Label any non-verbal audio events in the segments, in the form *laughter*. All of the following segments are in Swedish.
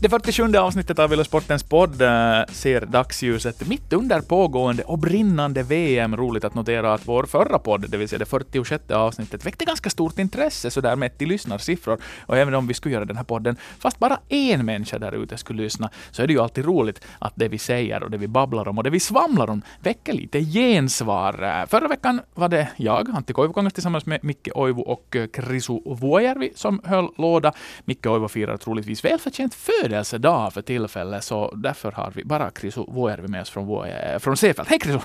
Det 47 avsnittet av Yle Sportens podd eh, ser dagsljuset mitt under pågående och brinnande VM. Roligt att notera att vår förra podd, det vill säga det 46 avsnittet, väckte ganska stort intresse sådär mätt i lyssnarsiffror. Och även om vi skulle göra den här podden, fast bara en människa där ute skulle lyssna, så är det ju alltid roligt att det vi säger och det vi babblar om och det vi svamlar om väcker lite gensvar. Förra veckan var det jag, Antti Koivukangas, tillsammans med Micke Oivu och eh, Krisu Vuojärvi som höll låda. Micke Oivu firar troligtvis välförtjänt födelsedag födelsedag för tillfället, så därför har vi bara Krisu Vuojärvi med oss från, Vuojärvi, från Seefeld. Hej Krisu!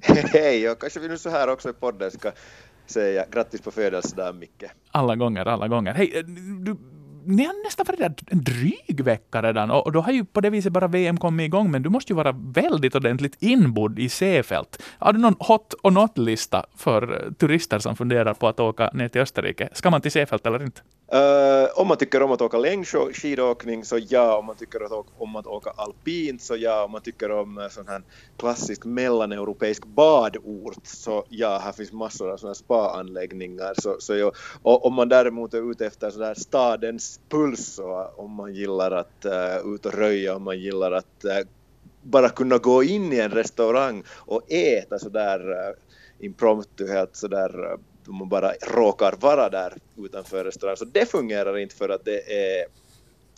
*laughs* Hej, och kanske vi nu så här också i podden ska säga grattis på födelsedagen Micke. Alla gånger, alla gånger. Hej, du ni har nästan varit en dryg vecka redan och, då har ju på det viset bara VM kommit igång, men du måste ju vara väldigt ordentligt inbodd i Seefeld. Har du någon hot och not-lista för turister som funderar på att åka ner till Österrike? Ska man till Seefeld eller inte? Uh, om man tycker om att åka längdskidåkning så ja, om man tycker om att åka alpint så ja, om man tycker om eh, sån här klassisk mellaneuropeisk badort så ja, här finns massor av såna spa-anläggningar. Så, så ja. och om man däremot är ute efter sådär stadens puls så om man gillar att uh, ut och röja, om man gillar att uh, bara kunna gå in i en restaurang och äta sådär uh, impromptu, helt sådär uh, om man bara råkar vara där utanför restaurang, Så det fungerar inte för att det är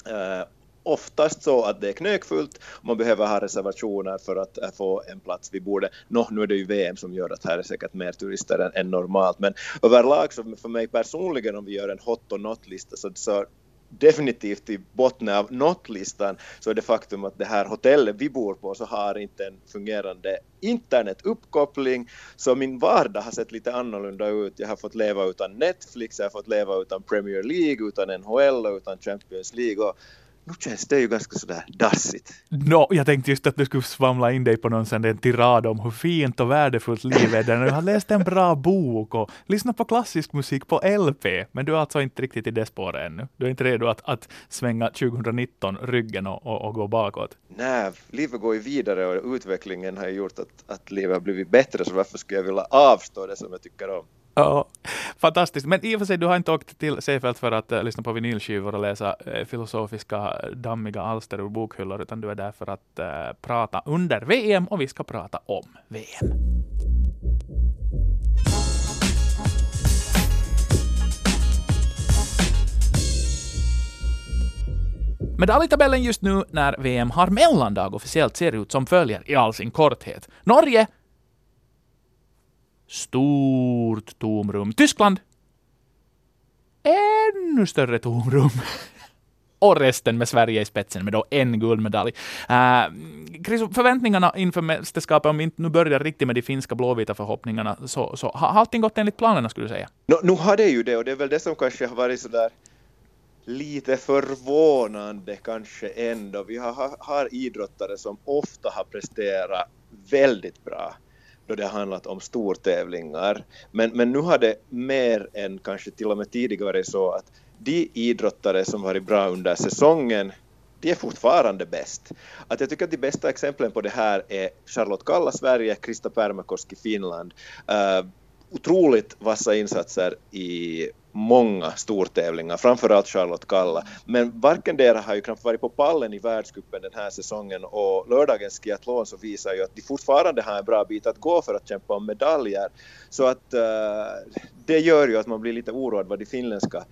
eh, oftast så att det är knökfullt. Och man behöver ha reservationer för att eh, få en plats vid bordet. Nå, nu är det ju VM som gör att här är säkert mer turister än, än normalt, men överlag så för mig personligen om vi gör en hot och not-lista så, så definitivt i botten av not-listan så är det faktum att det här hotellet vi bor på så har inte en fungerande internetuppkoppling så min vardag har sett lite annorlunda ut. Jag har fått leva utan Netflix, jag har fått leva utan Premier League, utan NHL och utan Champions League och nu känns det ju ganska sådär dassigt. No, jag tänkte just att du skulle svamla in dig på någon sån där tirad om hur fint och värdefullt livet är när du har läst en bra bok och lyssnat på klassisk musik på LP. Men du är alltså inte riktigt i det spåret ännu. Du är inte redo att, att svänga 2019 ryggen och, och, och gå bakåt. Nej, livet går ju vidare och utvecklingen har gjort att, att livet har blivit bättre, så varför skulle jag vilja avstå det som jag tycker om? *laughs* Ja, fantastiskt. Men i och för sig, du har inte åkt till Seefeld för att uh, lyssna på vinylskivor och läsa uh, filosofiska eh, dammiga alster ur bokhyllor, utan du är där för att uh, prata under VM och vi ska prata om VM. Medaljtabellen just nu när VM har mellandag officiellt ser ut som följer i all sin korthet. Norge Stort tomrum. Tyskland. Ännu större tomrum. *laughs* och resten med Sverige i spetsen med då en guldmedalj. Uh, förväntningarna inför mästerskapet, om vi inte nu börjar riktigt med de finska blåvita förhoppningarna, så, så har allting gått enligt planerna skulle du säga? No, nu har det ju det och det är väl det som kanske har varit sådär lite förvånande kanske ändå. Vi har, har idrottare som ofta har presterat väldigt bra då det har handlat om stortävlingar. Men, men nu har det mer än kanske till och med tidigare så att de idrottare som varit bra under säsongen de är fortfarande bäst. Att jag tycker att de bästa exemplen på det här är Charlotte Kalla Sverige, Krista Pärmäkoski Finland. Uh, otroligt vassa insatser i många stortävlingar, framförallt Charlotte Kalla. Men varken deras har ju knappt varit på pallen i världscupen den här säsongen och lördagens skiathlon så visar ju att de fortfarande har en bra bit att gå för att kämpa om medaljer. Så att uh, det gör ju att man blir lite oroad vad de finländska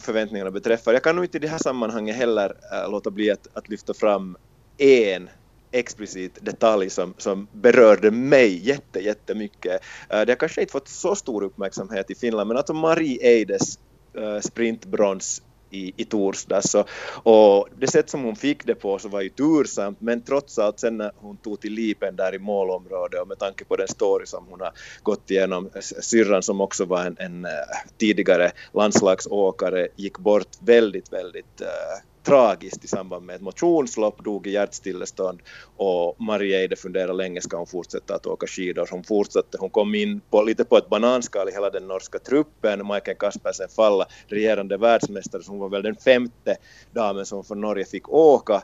förväntningarna beträffar. Jag kan nog inte i det här sammanhanget heller uh, låta bli att, att lyfta fram en explicit detalj som, som berörde mig jätte, jättemycket. Eh, det har kanske inte fått så stor uppmärksamhet i Finland, men alltså Marie Eides eh, sprintbrons i, i torsdags. Så, och det sätt som hon fick det på så var ju tursamt, men trots allt sen när hon tog till lipen där i målområdet och med tanke på den story som hon har gått igenom, eh, syrran som också var en, en tidigare landslagsåkare gick bort väldigt, väldigt tragiskt i samband med ett motionslopp, dog i hjärtstillestånd och Marie Eide funderade länge, ska hon fortsätta att åka skidor? Hon fortsatte, hon kom in på, lite på ett bananskal i hela den norska truppen, Majken Kaspersen falla, regerande världsmästare, så hon var väl den femte damen som från Norge fick åka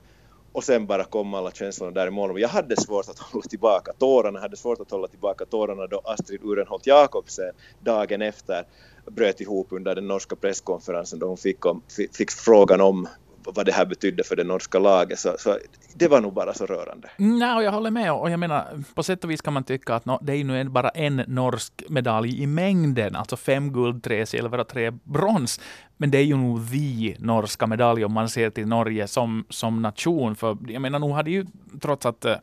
och sen bara kom alla känslorna där i mål. Jag hade svårt att hålla tillbaka tårarna, hade svårt att hålla tillbaka tårarna då Astrid Urenholt Jakobsen dagen efter bröt ihop under den norska presskonferensen då hon fick, om, fick frågan om vad det här betydde för det norska laget. Så, så det var nog bara så rörande. Nej, och jag håller med. Och jag menar, på sätt och vis kan man tycka att no, det är nu bara en norsk medalj i mängden. Alltså fem guld, tre silver och tre brons. Men det är ju nog vi norska medalj om man ser till Norge som, som nation. För jag menar, nog hade ju trots att eh,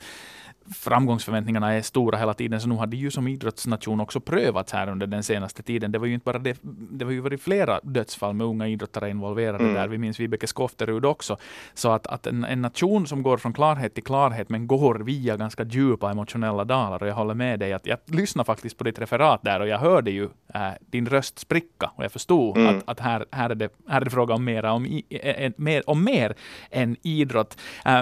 framgångsförväntningarna är stora hela tiden, så nu hade ju som idrottsnation också prövats här under den senaste tiden. Det var ju inte bara det, det var ju varit flera dödsfall med unga idrottare involverade mm. där. Vi minns Vibeke Skofterud också. Så att, att en, en, nation som går från klarhet till klarhet, men går via ganska djupa emotionella dalar, och jag håller med dig, att jag lyssnade faktiskt på ditt referat där, och jag hörde ju äh, din röst spricka, och jag förstod mm. att, att här, här, är det, här är det fråga om, mera om, i, en, mer, om mer än idrott. Äh,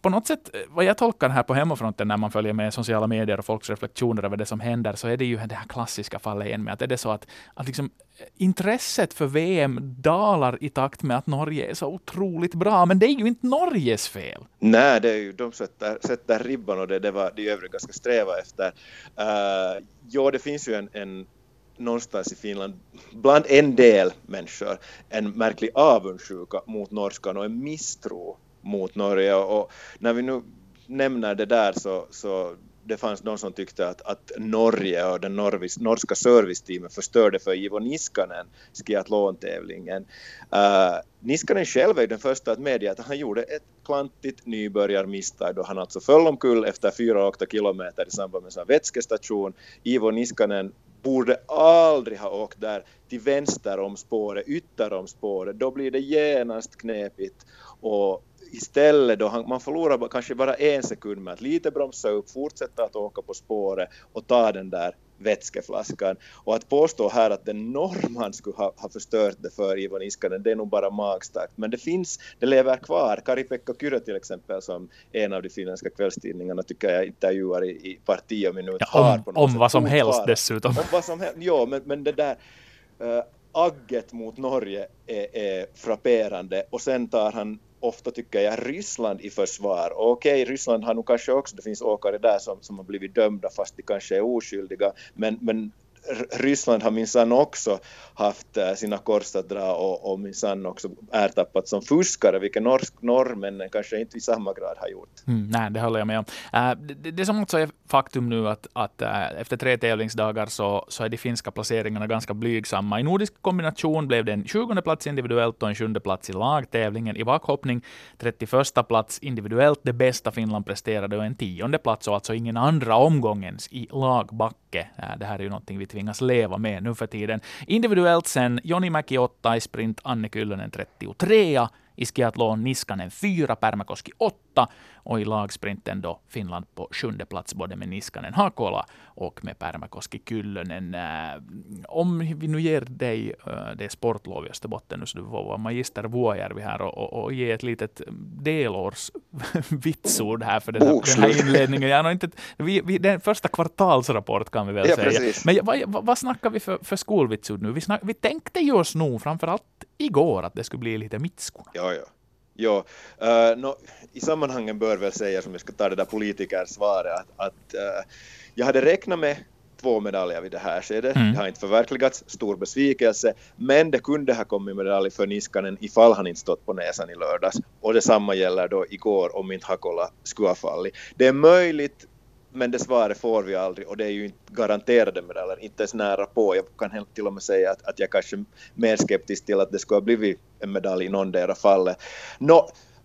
på något sätt, vad jag tolkar här på hemmafronten, när man följer med sociala medier och folks reflektioner över det som händer, så är det ju det här klassiska fallet igen med att är det så att, att liksom, eh, intresset för VM dalar i takt med att Norge är så otroligt bra, men det är ju inte Norges fel. Nej, det är ju de sätter, sätter ribban och det, det var de övriga ska sträva efter. Uh, ja, det finns ju en, en någonstans i Finland, bland en del människor, en märklig avundsjuka mot norskan och en misstro mot Norge. Och när vi nu nämner det där så, så det fanns de som tyckte att, att Norge och den norvis, norska serviceteamet förstörde för Ivo Niskanen skiathlon-tävlingen. Uh, Niskanen själv är den första att medge att han gjorde ett klantigt nybörjarmisstag då han alltså föll omkull efter fyra åkta kilometer i samband med en vätskestation. Ivo Niskanen borde aldrig ha åkt där till vänster om spåret, ytter om spåret. Då blir det genast knepigt och istället då han, man förlorar kanske bara en sekund med att lite bromsa upp, fortsätta att åka på spåret och ta den där vätskeflaskan. Och att påstå här att en norrman skulle ha, ha förstört det för Ivan Iskanen, det är nog bara magstarkt. Men det finns, det lever kvar. Kari-Pekka Kyrö till exempel, som en av de finländska kvällstidningarna tycker jag intervjuar i, i parti och minut. Ja, om, om vad som helst dessutom. Om vad som helst, ja, men, men det där uh, agget mot Norge är, är frapperande och sen tar han ofta tycker jag Ryssland i försvar. Och okej, Ryssland har nog kanske också, det finns åkare där som, som har blivit dömda fast de kanske är oskyldiga, men, men Ryssland har minsann också haft eh, sina kors att dra och, och minsann också ertappats som fuskare, vilket norsk, norrmännen kanske inte i samma grad har gjort. Mm, nej, det håller jag med om. Eh, uh, det, det som också är faktum nu att, att uh, efter tre tävlingsdagar så, så är de finska placeringarna ganska blygsamma. I nordisk kombination blev det en 20 plats individuellt och en 7 plats i lagtävlingen. I backhoppning 31 plats individuellt, det bästa Finland presterade, och en tionde plats och alltså ingen andra omgångens i lagbacke. Uh, det här är ju någonting vi tvingas leva med nu för tiden. Individuellt sen Joni Mäki 8 i sprint, Anne Kyllönen 33 i skiathlon Niskanen 4, Pärmäkoski 8 och i lagsprinten då Finland på sjunde plats både med Niskanen Hakola och med Pärmäkoski Kyllönen. Äh, om vi nu ger dig äh, det sportlov i Österbotten, så du får vara magister Vuojärvi här och, och, och, ge ett litet delårsvitsord här för den här, den här inledningen. Jag inte, vi, vi, den första kvartalsrapport kan vi väl ja, säga. Precis. Men vad, vad, vad snackar vi för, för skolvitsord nu? Vi, snack, vi tänkte ju oss nog framförallt igår att det skulle bli lite mitskuna. Ja, ja. Ja, uh, no, i sammanhangen bör väl säga, som jag ska ta det där politikersvaret, att, att uh, jag hade räknat med två medaljer vid det här skedet. Mm. Det har inte förverkligats, stor besvikelse, men det kunde ha kommit medalj för Niskanen ifall han inte stått på näsan i lördags. Och detsamma gäller då igår om inte Hakola skulle ha fallit. Det är möjligt men det svaret får vi aldrig och det är ju inte garanterade medaljer, inte ens nära på. Jag kan helt till och med säga att, att jag kanske är mer skeptisk till att det skulle ha blivit en medalj i någondera fallet. Nå,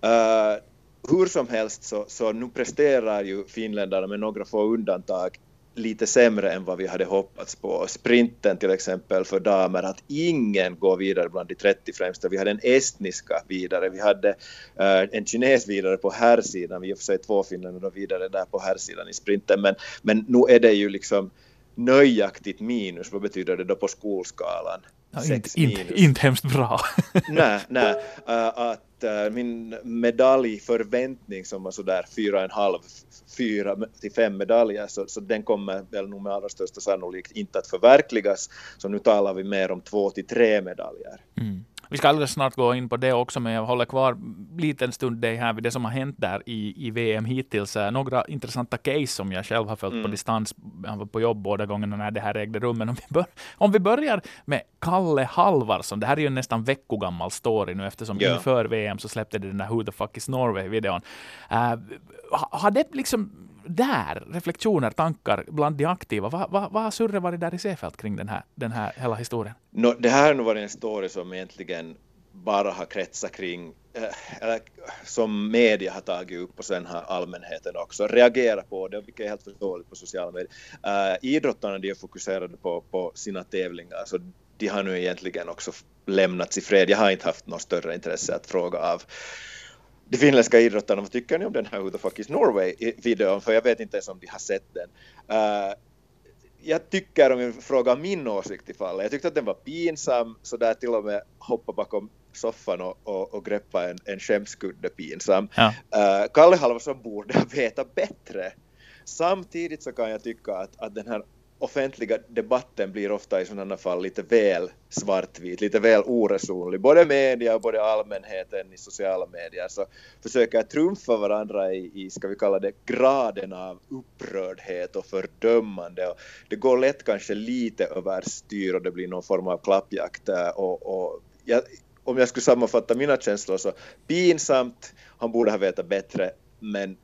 uh, hur som helst så, så nu presterar ju finländarna med några få undantag lite sämre än vad vi hade hoppats på. Sprinten till exempel för damer, att ingen går vidare bland de 30 främsta. Vi hade en estniska vidare, vi hade uh, en kines vidare på herrsidan, vi har för sig två finländare vidare där på herrsidan i sprinten, men, men nu är det ju liksom nöjaktigt minus, vad betyder det då på skolskalan? Ja, inte, inte, inte hemskt bra. *laughs* nej, nej. Uh, att uh, min medaljförväntning som var sådär fyra och en halv, fyra till fem medaljer, så, så den kommer väl nog med allra största sannolikhet inte att förverkligas. Så nu talar vi mer om två till tre medaljer. Mm. Vi ska alldeles snart gå in på det också, men jag håller kvar liten stund dig här vid det som har hänt där i, i VM hittills. Några intressanta case som jag själv har följt mm. på distans. Jag var på jobb båda gångerna när det här ägde rum. Men om vi, bör, om vi börjar med Kalle Halvarsson. Det här är ju en nästan veckogammal story nu eftersom yeah. inför VM så släppte det den där Who the fuck is Norway-videon. Uh, har det liksom där, reflektioner, tankar bland de aktiva. Vad, vad, vad har Surre varit där i Seefeld kring den här, den här hela historien? No, det här har nog varit en story som egentligen bara har kretsat kring, eh, eller som media har tagit upp och sen har allmänheten också reagerat på det, vilket är helt förståeligt på sociala medier. Uh, idrottarna de är fokuserade på, på sina tävlingar, så de har nu egentligen också lämnats i fred. Jag har inte haft något större intresse att fråga av de finländska idrottarna, vad tycker ni om den här Who the fuck is Norway-videon? För jag vet inte ens om de har sett den. Uh, jag tycker, om jag frågar min åsikt i fallet, jag tyckte att den var pinsam, så där till och med hoppa bakom soffan och, och, och greppa en, en skämskudde pinsam. Ja. Uh, Kalle Halvarsson borde *laughs* veta bättre. Samtidigt så kan jag tycka att, att den här offentliga debatten blir ofta i sådana fall lite väl svartvit, lite väl oresonlig. Både media och både allmänheten i sociala medier så försöker trumfa varandra i, i, ska vi kalla det, graden av upprördhet och fördömande. Och det går lätt kanske lite överstyr och det blir någon form av klappjakt. Och, och jag, om jag skulle sammanfatta mina känslor så pinsamt, han borde ha vetat bättre, men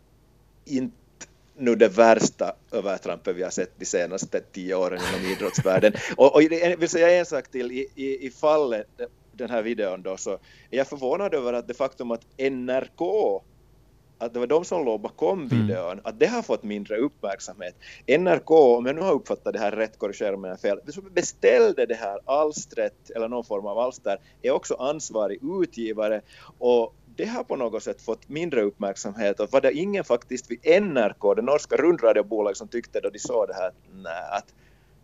inte nu det värsta övertrampet vi har sett de senaste tio åren inom idrottsvärlden. *laughs* Och, och jag vill säga en sak till, i, i, i fallet den här videon då så är jag förvånad över att det faktum att NRK att det var de som låg bakom mm. videon, mm. att det har fått mindre uppmärksamhet. NRK, om jag nu har uppfattat det här rätt, korrigera mig fel, som beställde det här alstret, eller någon form av alster, är också ansvarig utgivare och det har på något sätt fått mindre uppmärksamhet och var det ingen faktiskt vid NRK, det norska rundradiobolaget, som tyckte då de såg det här nej, att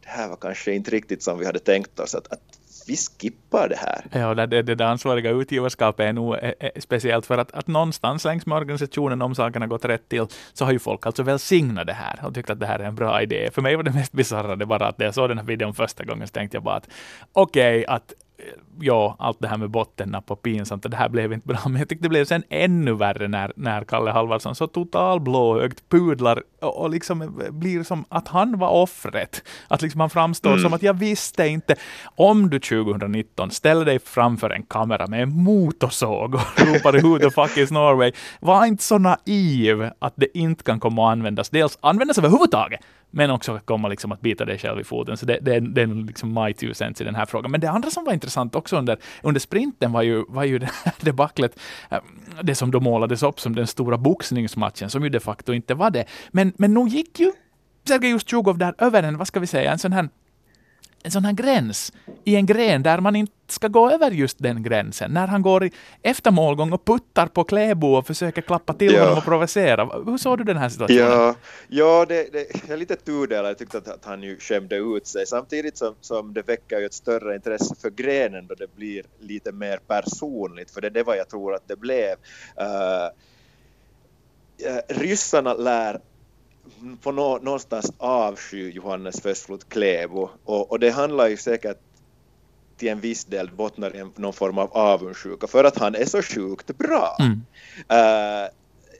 det här var kanske inte riktigt som vi hade tänkt oss att, att vi skippar det här. Ja, det, det, det ansvariga utgivarskapet är nog är, är speciellt för att, att någonstans längs med organisationen, om sakerna gått rätt till, så har ju folk alltså välsignat det här och tyckt att det här är en bra idé. För mig var det mest bisarra det bara att när jag såg den här videon första gången så tänkte jag bara att okej, okay, att ja, allt det här med bottennapp och pinsamt, och det här blev inte bra. *laughs* Men jag tyckte det blev sen ännu värre när, när Kalle Halvarsson så total blåögt pudlar och, och liksom blir som att han var offret. Att liksom han framstår mm. som att jag visste inte. Om du 2019 ställer dig framför en kamera med en motorsåg och *laughs* ropar Who the fuck is Norway? Var inte så naiv att det inte kan komma att användas. Dels användas överhuvudtaget, men också komma liksom att bita dig själv i foten. Så det, det, det är liksom my two cents i den här frågan. Men det andra som var intressant också under, under sprinten var ju, var ju *laughs* det här debaclet, eh, det som då målades upp som den stora boxningsmatchen, som ju de facto inte var det. Men, men nog gick ju Sergej Ustjugov där över en, vad ska vi säga, en sån här en sån här gräns i en gren där man inte ska gå över just den gränsen. När han går efter målgång och puttar på Kläbo och försöker klappa till ja. honom och provocera. Hur såg du den här situationen? Ja, ja det, det, är lite tudelad. Jag tyckte att, att han ju skämde ut sig samtidigt som, som det väcker ju ett större intresse för grenen då det blir lite mer personligt. För det det vad jag tror att det blev. Uh, ryssarna lär på nå, någonstans avsky Johannes Fössflot Kläbo och, och det handlar ju säkert till en viss del bottnar i någon form av avundsjuka för att han är så sjukt bra. Mm. Uh,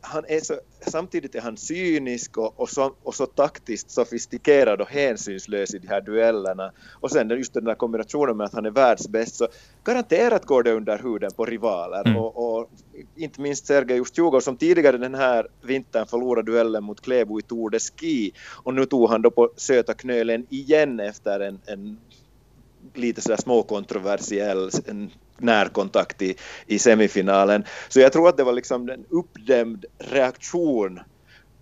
han är så, samtidigt är han cynisk och, och, så, och så taktiskt sofistikerad och hänsynslös i de här duellerna. Och sen just den där kombinationen med att han är världsbäst så garanterat går det under huden på rivaler. Mm. Och, och, inte minst Sergej Ustjugov som tidigare den här vintern förlorade duellen mot Kläbo i Tour de Ski och nu tog han då på söta knölen igen efter en, en lite sådär småkontroversiell närkontakt i, i semifinalen. Så jag tror att det var liksom en uppdämd reaktion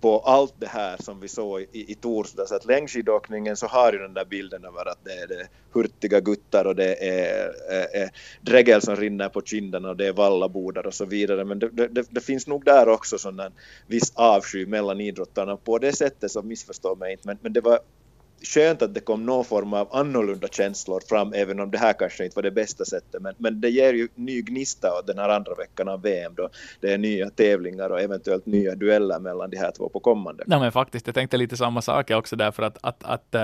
på allt det här som vi såg i, i torsdags. Att längdskidåkningen så har ju den där bilden över att det är det hurtiga guttar och det är, är, är dregel som rinner på kinderna och det är vallabodar och så vidare. Men det, det, det finns nog där också sån viss avsky mellan idrottarna på det sättet, så missförstå mig inte. Men, men det var skönt att det kom någon form av annorlunda känslor fram, även om det här kanske inte var det bästa sättet. Men, men det ger ju ny gnista åt den här andra veckan av VM då det är nya tävlingar och eventuellt nya dueller mellan de här två på kommande. Ja, men faktiskt, jag tänkte lite samma sak också därför att, att, att äh,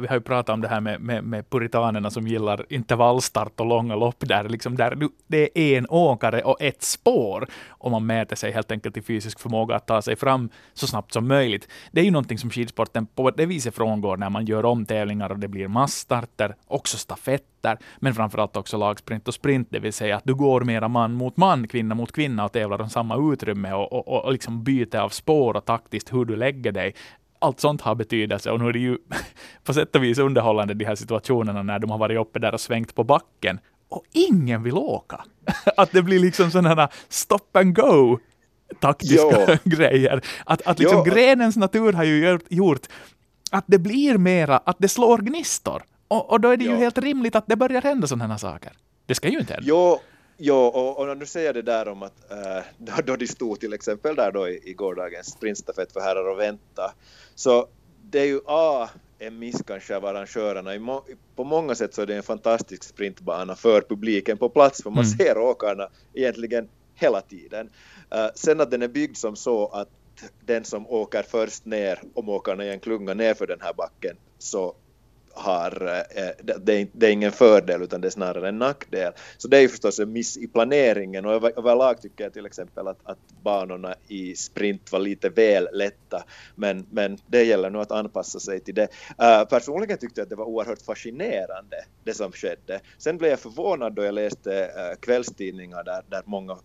vi har ju pratat om det här med, med, med puritanerna som gillar intervallstart och långa lopp där, liksom där du, det är en åkare och ett spår och man mäter sig helt enkelt i fysisk förmåga att ta sig fram så snabbt som möjligt. Det är ju någonting som skidsporten på det viset frångår när man gör om tävlingar och det blir massstarter, också stafetter, men framförallt också lagsprint och sprint, det vill säga att du går mera man mot man, kvinna mot kvinna och tävlar om samma utrymme och, och, och liksom byte av spår och taktiskt hur du lägger dig allt sånt har betydelse och nu är det ju *laughs* på sätt och vis underhållande de här situationerna när de har varit uppe där och svängt på backen och ingen vill åka. *laughs* Att det blir liksom sådana stop and go taktiska jo. *laughs* grejer. Att, att liksom grenens natur har ju gjort att det blir mera, att det slår gnistor. Och, och då är det jo. ju helt rimligt att det börjar hända sådana här saker. Det ska ju inte hända. Jo, jo och, och när du säger det där om att äh, då, då de stod till exempel där då i, i gårdagens sprintstafett för herrar och vänta, så det är ju A, en miss kanske av arrangörerna. Må, på många sätt så är det en fantastisk sprintbana för publiken på plats, för man mm. ser åkarna egentligen hela tiden. Uh, sen att den är byggd som så att den som åker först ner, om åkarna i en klunga ner för den här backen, så har, eh, det, är, det är ingen fördel utan det är snarare en nackdel. Så det är ju förstås en miss i planeringen och över, överlag tycker jag till exempel att, att banorna i sprint var lite väl lätta men, men det gäller nog att anpassa sig till det. Uh, personligen tyckte jag att det var oerhört fascinerande det som skedde. Sen blev jag förvånad då jag läste uh, kvällstidningar där, där många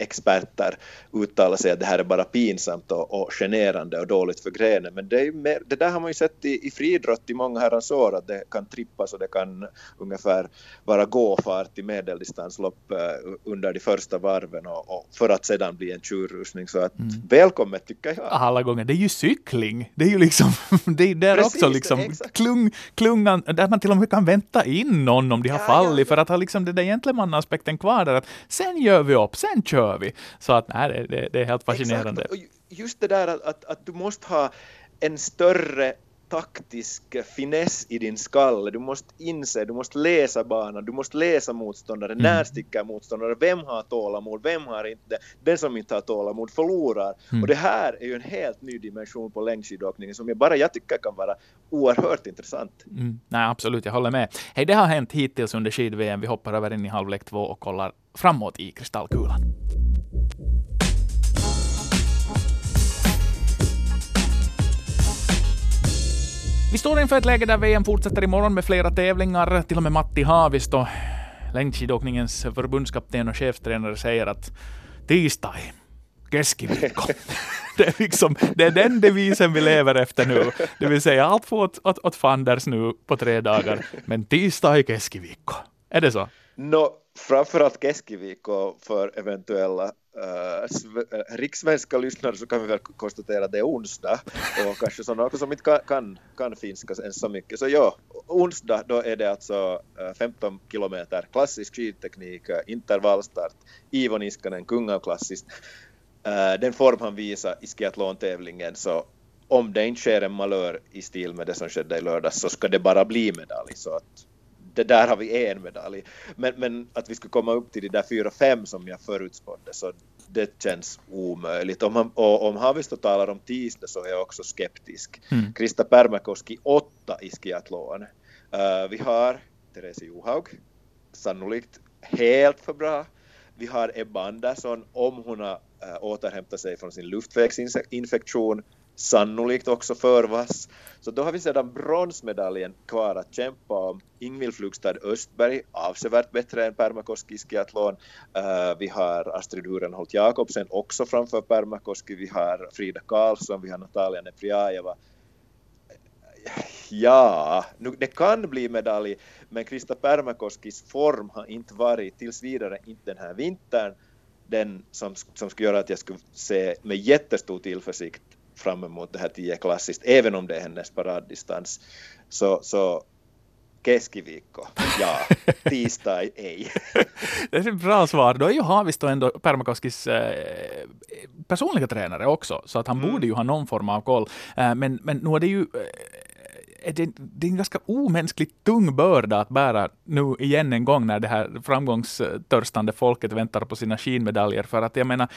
experter uttalar sig att det här är bara pinsamt och, och generande och dåligt för grenen. Men det, mer, det där har man ju sett i, i friidrott i många herrans år att det kan trippas och det kan ungefär vara gåfart i medeldistanslopp uh, under de första varven och, och, för att sedan bli en tjurrusning. Så att mm. välkommet tycker jag. Alla gånger. Det är ju cykling. Det är ju liksom, *laughs* det är där Precis, också liksom klung, klungan, där man till och med kan vänta in någon om de har ja, fallit ja, ja. för att ha liksom det där gentlemannaspekten kvar där att sen gör vi upp, sen kör gör vi. Så att nej, det, det är helt fascinerande. Exakt. Just det där att, att, att du måste ha en större taktisk finess i din skalle. Du måste inse, du måste läsa banan, du måste läsa motståndare. Mm. När sticker motståndare? Vem har tålamod? Vem har inte? Den som inte har tålamod förlorar. Mm. Och det här är ju en helt ny dimension på längdskidåkningen som jag bara jag tycker kan vara oerhört intressant. Mm. Nej, absolut, jag håller med. Hej, det har hänt hittills under skid-VM. Vi hoppar över in i halvlek två och kollar framåt i kristallkulan. Vi står inför ett läge där VM fortsätter imorgon med flera tävlingar. Till och med Matti Haavisto, längdskidåkningens förbundskapten och chefstränare, säger att tisdag, keskiviikko. *laughs* det, är liksom, det är den devisen vi lever efter nu. Det vill säga allt får åt, åt, åt fanders nu på tre dagar, men tisdag är keskiviikko. Är det så? No, framförallt keskiviikko för eventuella äh, äh rikssvenska lyssnare så kan vi väl konstatera att det är onsdag och *laughs* kanske sådana också som inte kan, kan, kan finska ens så mycket. Så ja, onsdag då är det alltså äh, 15 kilometer klassisk skidteknik, äh, intervallstart, Ivo Niskanen, kungaklassiskt. Äh, den form han visar i skiathlon-tävlingen så om det inte sker en malör i stil med det som skedde i lördags så ska det bara bli medalj. Så att det där har vi en medalj. Men, men att vi skulle komma upp till de där fyra, fem som jag förutspådde så det känns omöjligt. Om, han, och, om Haavisto talar om tisdag så är jag också skeptisk. Mm. Krista Pärmäkoski åtta i skiathlon. Uh, vi har Therese Johaug, sannolikt helt för bra. Vi har Ebba Andersson om hon har uh, återhämtat sig från sin luftvägsinfektion sannolikt också för vass, Så då har vi sedan bronsmedaljen kvar att kämpa om. Ingvild Flugstad Östberg, avsevärt bättre än Permakoski i skiathlon. Uh, vi har Astrid Hurenholt Jakobsen också framför Permakoski. Vi har Frida Karlsson, vi har Natalia Neprjajeva. Ja, nu, det kan bli medalj, men Krista Permakoskis form har inte varit tills vidare, inte den här vintern, den som, som skulle göra att jag skulle se med jättestor tillförsikt fram emot det här 10 klassiskt, även om det är hennes paraddistans. Så, så keskiviikko, ja. Tisdag, ej. det är ett bra svar. Då är ju Haavisto ändå Permakoskis eh, personliga tränare också, så att han mm. borde ju ha någon form av koll. Eh, men, men nu är det ju eh, är det, det är en ganska omänskligt tung börda att bära nu igen en gång när det här framgångstörstande folket väntar på sina skinmedaljer. För att jag menar,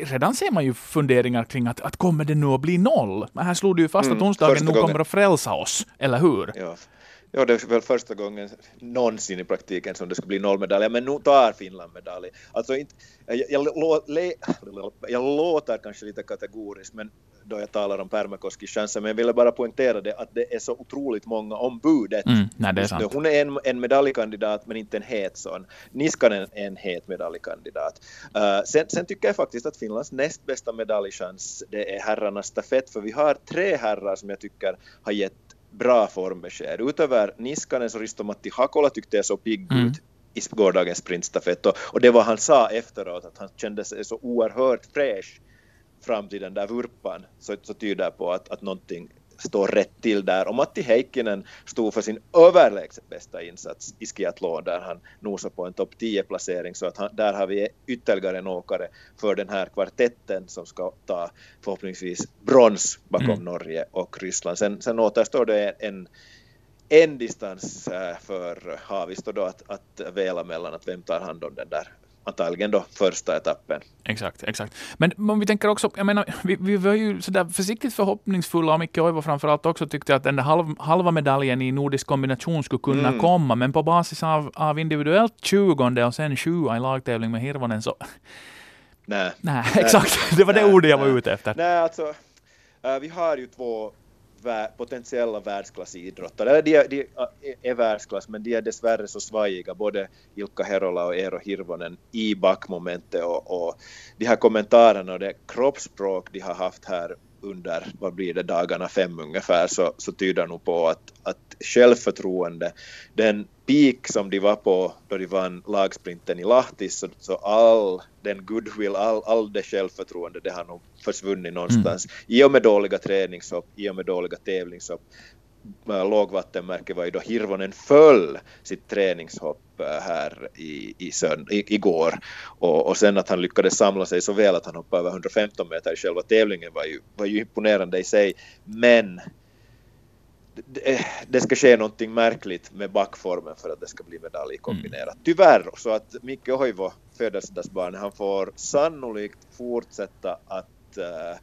redan ser man ju funderingar kring att, att kommer det nu att bli noll? Men här slog du ju fast att mm, onsdagen nog kommer att frälsa oss, eller hur? Ja. Ja, det är väl första gången någonsin i praktiken som det ska bli nollmedaljer, men nu tar Finland medalj. Alltså inte, jag, jag, jag, låter kanske lite kategorisk, men då jag talar om Pärmäkoskis chanser, men jag ville bara poängtera det att det är så otroligt många om budet. Mm, nej, är. Hon är en, en medaljkandidat, men inte en het sån. Niskanen är en het medaljkandidat. Uh, sen, sen, tycker jag faktiskt att Finlands näst bästa medaljchans det är herrarnas stafett, för vi har tre herrar som jag tycker har gett bra formbesked. Utöver Niskanen så Risto-Matti Hakola tyckte jag så pigg mm. ut i gårdagens sprintstafett och, och det var han sa efteråt att han kände sig så oerhört fräsch fram till den där vurpan så, så tyder på att, att någonting står rätt till där. Och Matti Heikkinen stod för sin överlägset bästa insats i skiathlon där han nosade på en topp 10-placering. Så att han, där har vi ytterligare en åkare för den här kvartetten som ska ta förhoppningsvis brons bakom mm. Norge och Ryssland. Sen, sen återstår det en, en distans äh, för Haavisto då att, att väla mellan att vem tar hand om den där antagligen då första etappen. Exakt, exakt. Men om vi tänker också, jag menar, vi, vi var ju sådär försiktigt förhoppningsfulla och Micke Oivo framförallt också tyckte att den där halv, halva medaljen i nordisk kombination skulle kunna mm. komma, men på basis av, av individuellt tjugonde och sen sju i lagtävling med Hirvonen så... Nej. Nej, exakt. *laughs* Det var det ordet jag var ute efter. Nej, alltså, uh, vi har ju två potentiella världsklassidrottare. De, de är världsklass, men de är dessvärre så svajiga, både Ilkka Herola och Eero Hirvonen i backmomentet och, och de här kommentarerna och det kroppsspråk de har haft här under, vad blir det, dagarna fem ungefär, så, så tyder nog på att, att självförtroende, den peak som de var på då de vann lagsprinten i Lahti, så, så all den goodwill, all, all det självförtroende, det har nog försvunnit någonstans. Mm. I och med dåliga träningshopp, i och med dåliga tävlingshopp. Äh, lågvattenmärke var ju då Hirvonen föll sitt träningshopp äh, här i, i sönd, i, igår. Och, och sen att han lyckades samla sig så väl att han hoppade över 115 meter i själva tävlingen var ju, var ju imponerande i sig. Men det, ska ske någonting märkligt med backformen för att det ska bli medalj kombinerat. Mm. Tyvärr, så att Micke Hoivo, födelsedagsbarn, han får sannolikt fortsätta att uh,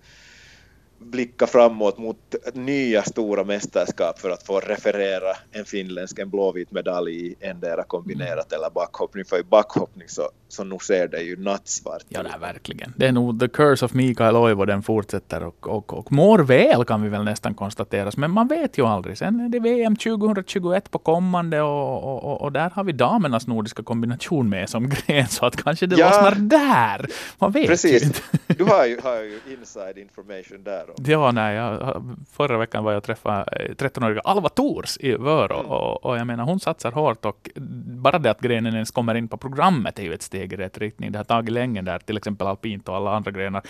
blicka framåt mot nya stora mästerskap för att få referera en finländsk, en blåvit medalj i endera kombinerat mm. eller backhoppning. För i backhoppning så, så nu ser det ju nattsvart Ja, nej, verkligen. Det är nog the curse of Mikael Oivo, den fortsätter och, och, och mår väl kan vi väl nästan konstatera. Men man vet ju aldrig. Sen är det VM 2021 på kommande och, och, och där har vi damernas nordiska kombination med som gren, så att kanske det ja, lossnar där. Man vet precis. ju inte. Du har ju, har ju inside information där Ja, nej, jag, förra veckan var jag träffade 13-åriga Alva Tors i Vörå mm. och, och, jag menar hon satsar hårt och bara det att grenen ens kommer in på programmet är ju ett steg i rätt riktning. Det har tagit länge där till exempel alpint och alla andra grenar.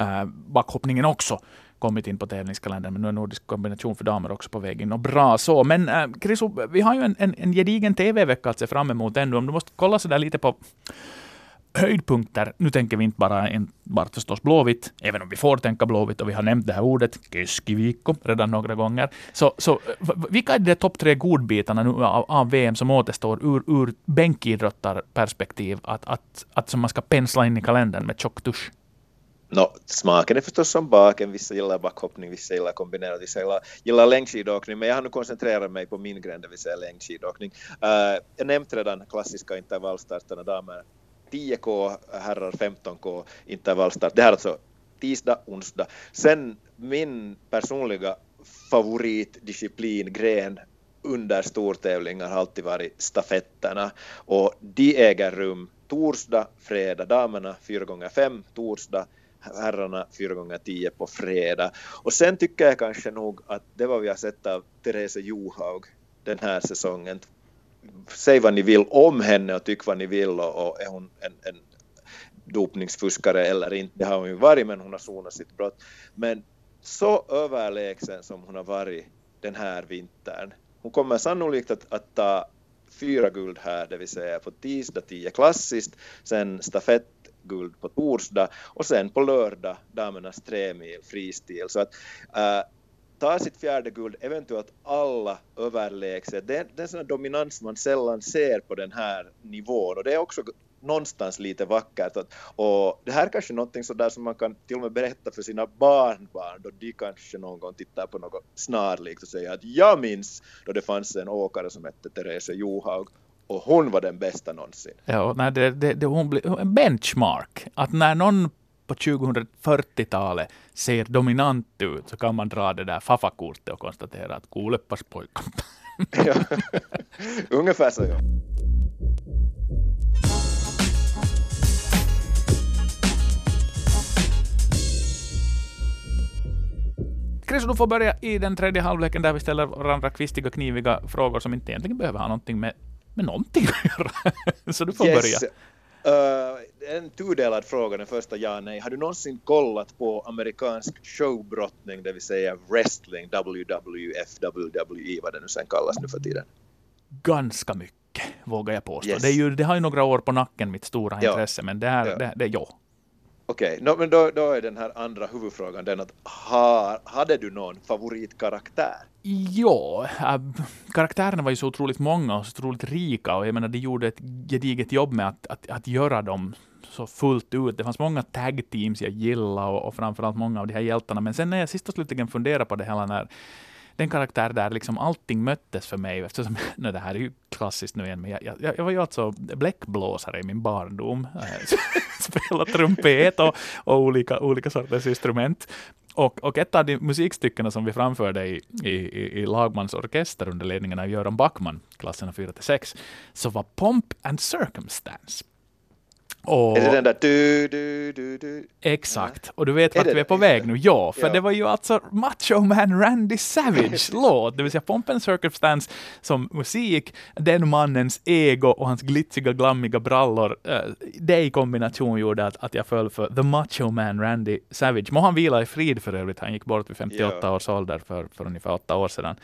Uh, backhoppningen också kommit in på tävlingskalendern, men nu är nordisk kombination för damer också på väg in. Och bra så. Men äh, Chris, vi har ju en, en, en gedigen TV-vecka att se fram emot ännu. Om du måste kolla så där lite på höjdpunkter. Nu tänker vi inte bara enbart förstås Blåvitt, även om vi får tänka Blåvitt och vi har nämnt det här ordet, Keskiviikko, redan några gånger. Så, så vilka är de topp tre godbitarna nu av, av, VM som återstår ur, ur bänkidrottarperspektiv att, att, att som man ska pensla in i kalendern med tjock tusch? No, smaken är förstås som baken. Vissa gillar backhoppning, vissa gillar kombinerat, vissa gillar, gillar längdskidåkning. Men jag har nu koncentrerat mig på min gren, det vill säga längdskidåkning. Uh, jag nämnde redan klassiska intervallstarterna, damer 10K, herrar 15K intervallstart. Det här är alltså tisdag, onsdag. Sen min personliga favoritdisciplin, gren under stortävlingar har alltid varit stafetterna och de äger rum torsdag, fredag, damerna 4 gånger 5 torsdag, herrarna 4 gånger 10 på fredag. Och sen tycker jag kanske nog att det var vi har sett av Therese Johaug den här säsongen, säg vad ni vill om henne och tyck vad ni vill och, och är hon en, en dopningsfuskare eller inte, det har hon ju varit men hon har sonat sitt brott. Men så överlägsen som hon har varit den här vintern. Hon kommer sannolikt att, att ta fyra guld här, det vill säga på tisdag tio klassiskt, sen stafettguld på torsdag och sen på lördag damernas tremil fristil. Så att äh, tar sitt fjärde guld, eventuellt alla överlägset. Det är, det är en sån dominans man sällan ser på den här nivån och det är också någonstans lite vackert. Att, och det här är kanske någonting sådär som man kan till och med berätta för sina barnbarn då de kanske någon gång tittar på något snarlikt och säger att jag minns då det fanns en åkare som hette Therese Johaug och hon var den bästa någonsin. Ja, nej, det, det, det, hon blev en benchmark. Att när någon på 2040-talet ser dominant ut så kan man dra det där faffakortet och konstatera att Kuuleppas pojkar. *laughs* ja. Ungefär så ja. Chris, du får börja i den tredje halvleken där vi ställer varandra kvistiga, kniviga frågor som inte egentligen behöver ha någonting med, med någonting att göra. *laughs* Så du får yes. börja. Uh, en tudelad fråga, den första ja nej. Har du någonsin kollat på amerikansk showbrottning, det vill säga wrestling, WWF, WWE, vad det nu sen kallas nu för tiden? Ganska mycket, vågar jag påstå. Yes. Det, ju, det har ju några år på nacken, mitt stora Ja. intresse, men det är, Ja. det, det ja. Okej, no, men då, då är den här andra huvudfrågan den att har, hade du någon favoritkaraktär? Ja, äh, karaktärerna var ju så otroligt många och så otroligt rika och jag menar, de gjorde ett gediget jobb med att, att, att göra dem så fullt ut. Det fanns många tag teams jag gillade och, och framförallt många av de här hjältarna. Men sen när jag sist och slutligen funderade på det hela när den karaktär där liksom allting möttes för mig, eftersom, *laughs* nu det här är ju klassiskt nu igen, men jag, jag, jag var ju alltså bläckblåsare i min barndom. Eh, *laughs* Spelade trumpet och, och olika, olika sorters instrument. Och, och ett av de musikstycken som vi framförde i, i, i, i Lagmans orkester under ledningen av Göran Backman, klasserna 4-6, så var Pomp and Circumstance. Och, Är det den där du, du, du, du? Exakt. Och du vet vart vi är på väg nu. Ja, för Ja. det var ju alltså Macho Man Randy Savage *laughs* låt, det vill säga Pomp and Circumstance som musik, den mannens ego och hans glitsiga, glammiga brallor. eh, Det i kombination gjorde att, att jag föll för The Macho Man Randy Savage. Må han vila i frid för övrigt. Han gick bort vid 58 Ja. års ålder för, för ungefär åtta år sedan.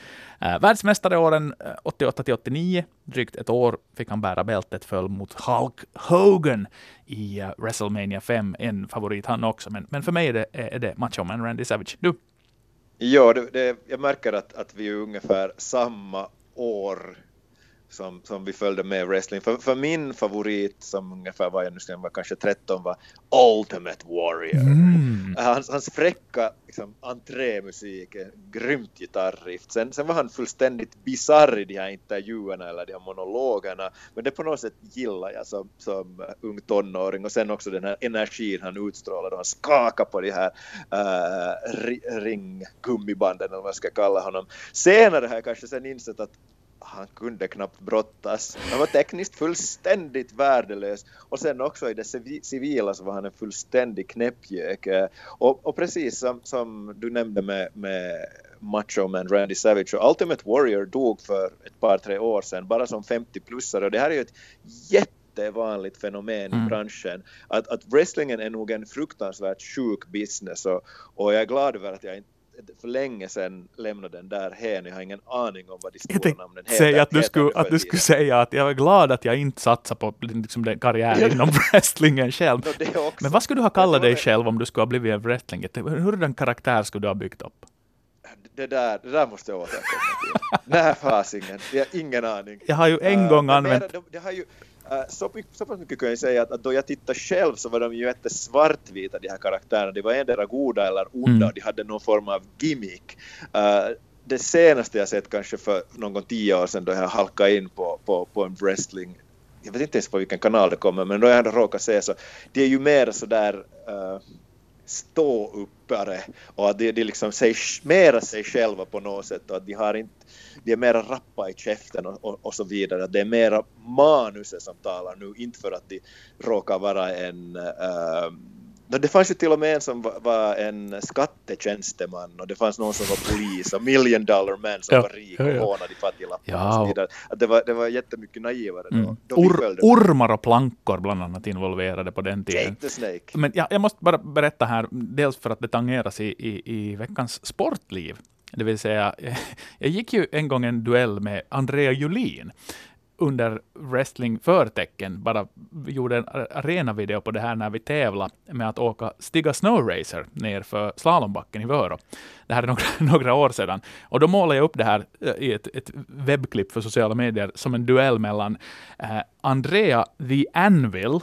Uh, världsmästare åren eh, 88 till 89. Drygt ett år fick han bära bältet, föll mot Hulk Hogan i uh, WrestleMania 5. En favorit han också, men, men för mig är det, eh, är det Macho Man Randy Savage. Du? Ja, det, det, jag märker att, att vi är ungefär samma år som, som vi följde med wrestling. För, för min favorit som ungefär var, jag nu ska var kanske 13 var Ultimate Warrior. Mm. Hans, hans fräcka liksom, entrémusik, en grymt gitarriff. Sen, sen var han fullständigt bisarr i de här intervjuerna eller de här monologerna. Men det på något sätt gillar jag som, som ung tonåring. Och sen också den här energin han utstrålade. Han skakade på de här uh, ri- ringgummibanden eller vad jag ska kalla honom. Senare har jag kanske sen insett att han kunde knappt brottas. Han var tekniskt fullständigt värdelös och sen också i det civi- civila så var han en fullständig knäppgök. Och, och precis som, som du nämnde med, med Macho Man Randy Savage och Ultimate Warrior dog för ett par tre år sedan bara som 50-plussare och det här är ju ett jättevanligt fenomen Mm. i branschen. Att, att wrestlingen är nog en fruktansvärt sjuk business och, och jag är glad över att jag inte för länge sedan lämnade den där hen. Jag har ingen aning om vad de stora namnen heter. säga att du, skulle, att du skulle säga att jag är glad att jag inte satsar på liksom, den karriär inom wrestlingen själv. Det också. Men vad skulle du ha det kallat dig det- själv om du skulle ha blivit en wrestling? Hurdan karaktär skulle du ha byggt upp? Det där, det där måste jag återkomma till. *laughs* Nej, fasingen. Jag har ingen aning. Jag har ju en gång använt... mera, de, de har ju, så, mycket, så pass mycket kan jag säga att, att då jag tittade själv så var de ju inte svartvita de här karaktärerna. De var endera goda eller onda Mm. de hade någon form av gimmick. Eh, det senaste jag sett kanske för någon tio år sedan då jag halkade in på, på, på en wrestling jag vet inte ens på vilken kanal det kommer men då jag ändå råkar se så det är ju mer sådär uh, ståuppare och att de, de liksom sig, mera sig själva på något sätt och att de har inte de är mera rappa i käften och, och, och så vidare. Det är mera manuset som talar nu, inte för att de råkar vara en uh, det fanns ju till och med en som var, en skattetjänsteman och det fanns någon som var polis och million dollar man som Ja, var rik ja, och ja. hånade fattiglapparna Ja. och så vidare. Att det, var, det var jättemycket naivare då. Mm. då Or, ormar och plankor bland annat involverade på den tiden. Jake the Snake. Men jag, jag måste bara berätta här, dels för att det tangeras i, i, i veckans sportliv. Det vill säga, *laughs* jag gick ju en gång en duell med Andrea Julin. under wrestling-förtecken bara gjorde en arenavideo på det här när vi tävlade med att åka stiga snowracer ner för slalombacken i Vörå. Det här är några, *laughs* några år sedan. Och då målade jag upp det här eh, i ett, ett webbklipp för sociala medier som en duell mellan eh, Andrea the Anvil,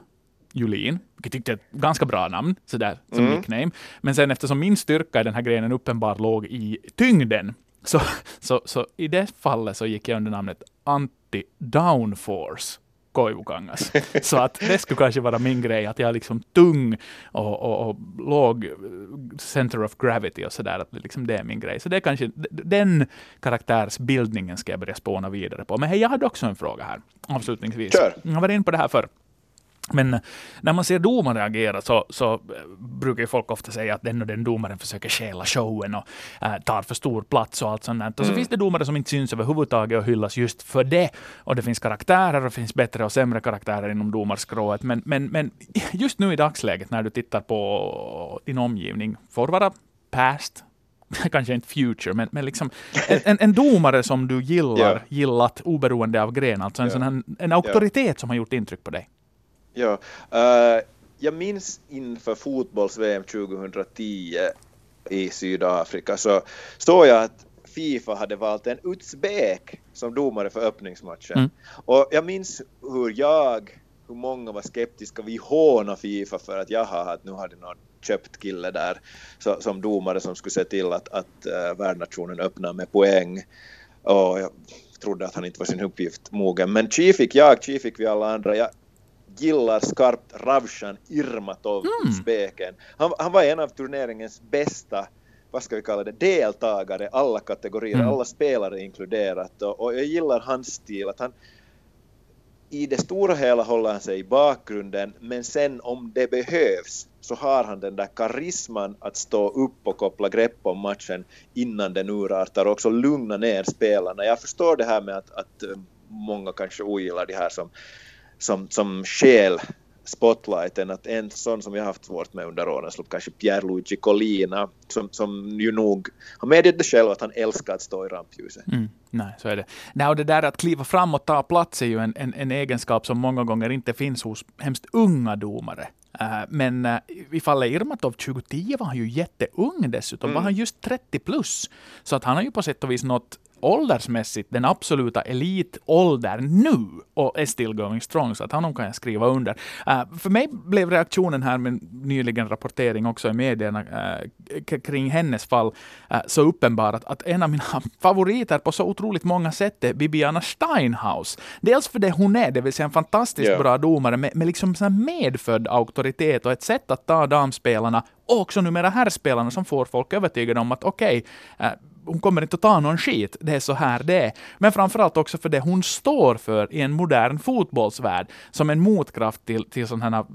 Julin, vilket tyckte ett ganska bra namn, sådär som mm. nickname. Men sen eftersom min styrka i den här grenen uppenbart låg i tyngden, så, så, så i det fallet så gick jag under namnet Antti Downforce. Koivukangas. Så att det skulle kanske vara min grej, att jag är liksom tung och, och, och låg center of gravity och sådär, att liksom det är min grej. Så det är kanske den karaktärsbildningen ska jag börja spåna vidare på. Men hej, jag hade också en fråga här avslutningsvis. Kör. Jag varit inne på det här förr. Men när man ser domare agera så, så brukar folk ofta säga att den och den domaren försöker stjäla showen och äh, tar för stor plats och allt sånt. Och så mm. finns det domare som inte syns överhuvudtaget och hyllas just för det. Och det finns karaktärer och det finns bättre och sämre karaktärer inom domarskrået. Men, men, men *laughs* just nu i dagsläget när du tittar på din omgivning, får vara past, *laughs* kanske inte future, men, men liksom en, en domare som du gillar, *laughs* yeah. gillat oberoende av gren, alltså en, yeah. sån här, en auktoritet yeah. som har gjort intryck på dig. Ja, uh, jag minns inför fotbolls-VM 2010 i Sydafrika så såg jag att Fifa hade valt en uzbek som domare för öppningsmatchen. Mm. Och jag minns hur jag, hur många var skeptiska, vi hånade Fifa för att jaha, att nu hade någon köpt kille där så, som domare som skulle se till att, att uh, värdnationen öppnar med poäng. Och jag trodde att han inte var sin uppgift mogen. Men Chi fick jag, Chi fick vi alla andra. Jag gillar skarpt Ravshan Irmatov mm. speken. Han, han var en av turneringens bästa vad ska vi kalla det, deltagare, alla kategorier, mm. alla spelare inkluderat. Och, och, jag gillar hans stil, att han i det stora hela håller han sig i bakgrunden, men sen om det behövs så har han den där karisman att stå upp och koppla grepp om matchen innan den urartar och också lugna ner spelarna. Jag förstår det här med att, att eh, många kanske ogillar det här som som, som skäl spotlighten att en sån som jag haft svårt med under årens lopp, kanske Pierluigi Collina, som, som ju nog har medgett det själv att han älskar att stå i rampljuset. Mm, nej, så är det. Nej, och det där att kliva fram och ta plats är ju en, en, en egenskap som många gånger inte finns hos hemskt unga domare. Uh, men uh, i fallet Irmatov 2010 var han ju jätteung dessutom, mm. var han just 30 plus. Så att han har ju på sätt och vis nått åldersmässigt den absoluta elitåldern nu och är still going strong, så att honom kan jag skriva under. Uh, för mig blev reaktionen här med nyligen rapportering också i medierna uh, kring hennes fall uh, så uppenbar att, att, en av mina *laughs* favoriter på så otroligt många sätt är Bibiana Steinhaus. Dels för det hon är, det vill säga en fantastiskt yeah. bra domare med, med liksom medfödd auktoritet och ett sätt att ta damspelarna och också numera herrspelarna som får folk övertygade om att okej, okay, hon kommer inte att ta någon skit, det är så här det är. Men framförallt också för det hon står för i en modern fotbollsvärld, som en motkraft till, till sådana här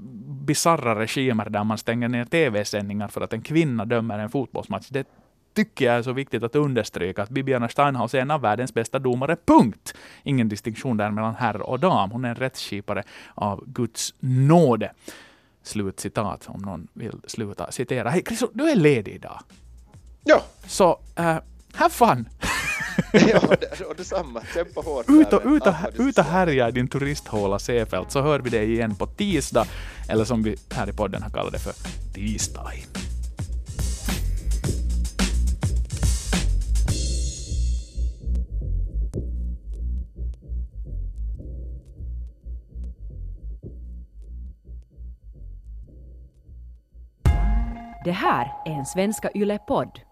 bisarra regimer där man stänger ner tv-sändningar för att en kvinna dömer en fotbollsmatch. Det tycker jag är så viktigt att understryka att Bibiana Steinhaus är en av världens bästa domare, punkt. Ingen distinktion där mellan herr och dam. Hon är en rättskipare av Guds nåde. Slut citat, om någon vill sluta citera. Hej, Chris, du är ledig idag. Ja. Så, äh, have fun! *laughs* ja, och detsamma. Kämpa hårt. Ut och, ut och, ut och härja i din turisthåla Seefeld så hör vi dig igen på tisdag, eller som vi här i podden har kallat det för tisdag. Det här är en Svenska Yle-podd.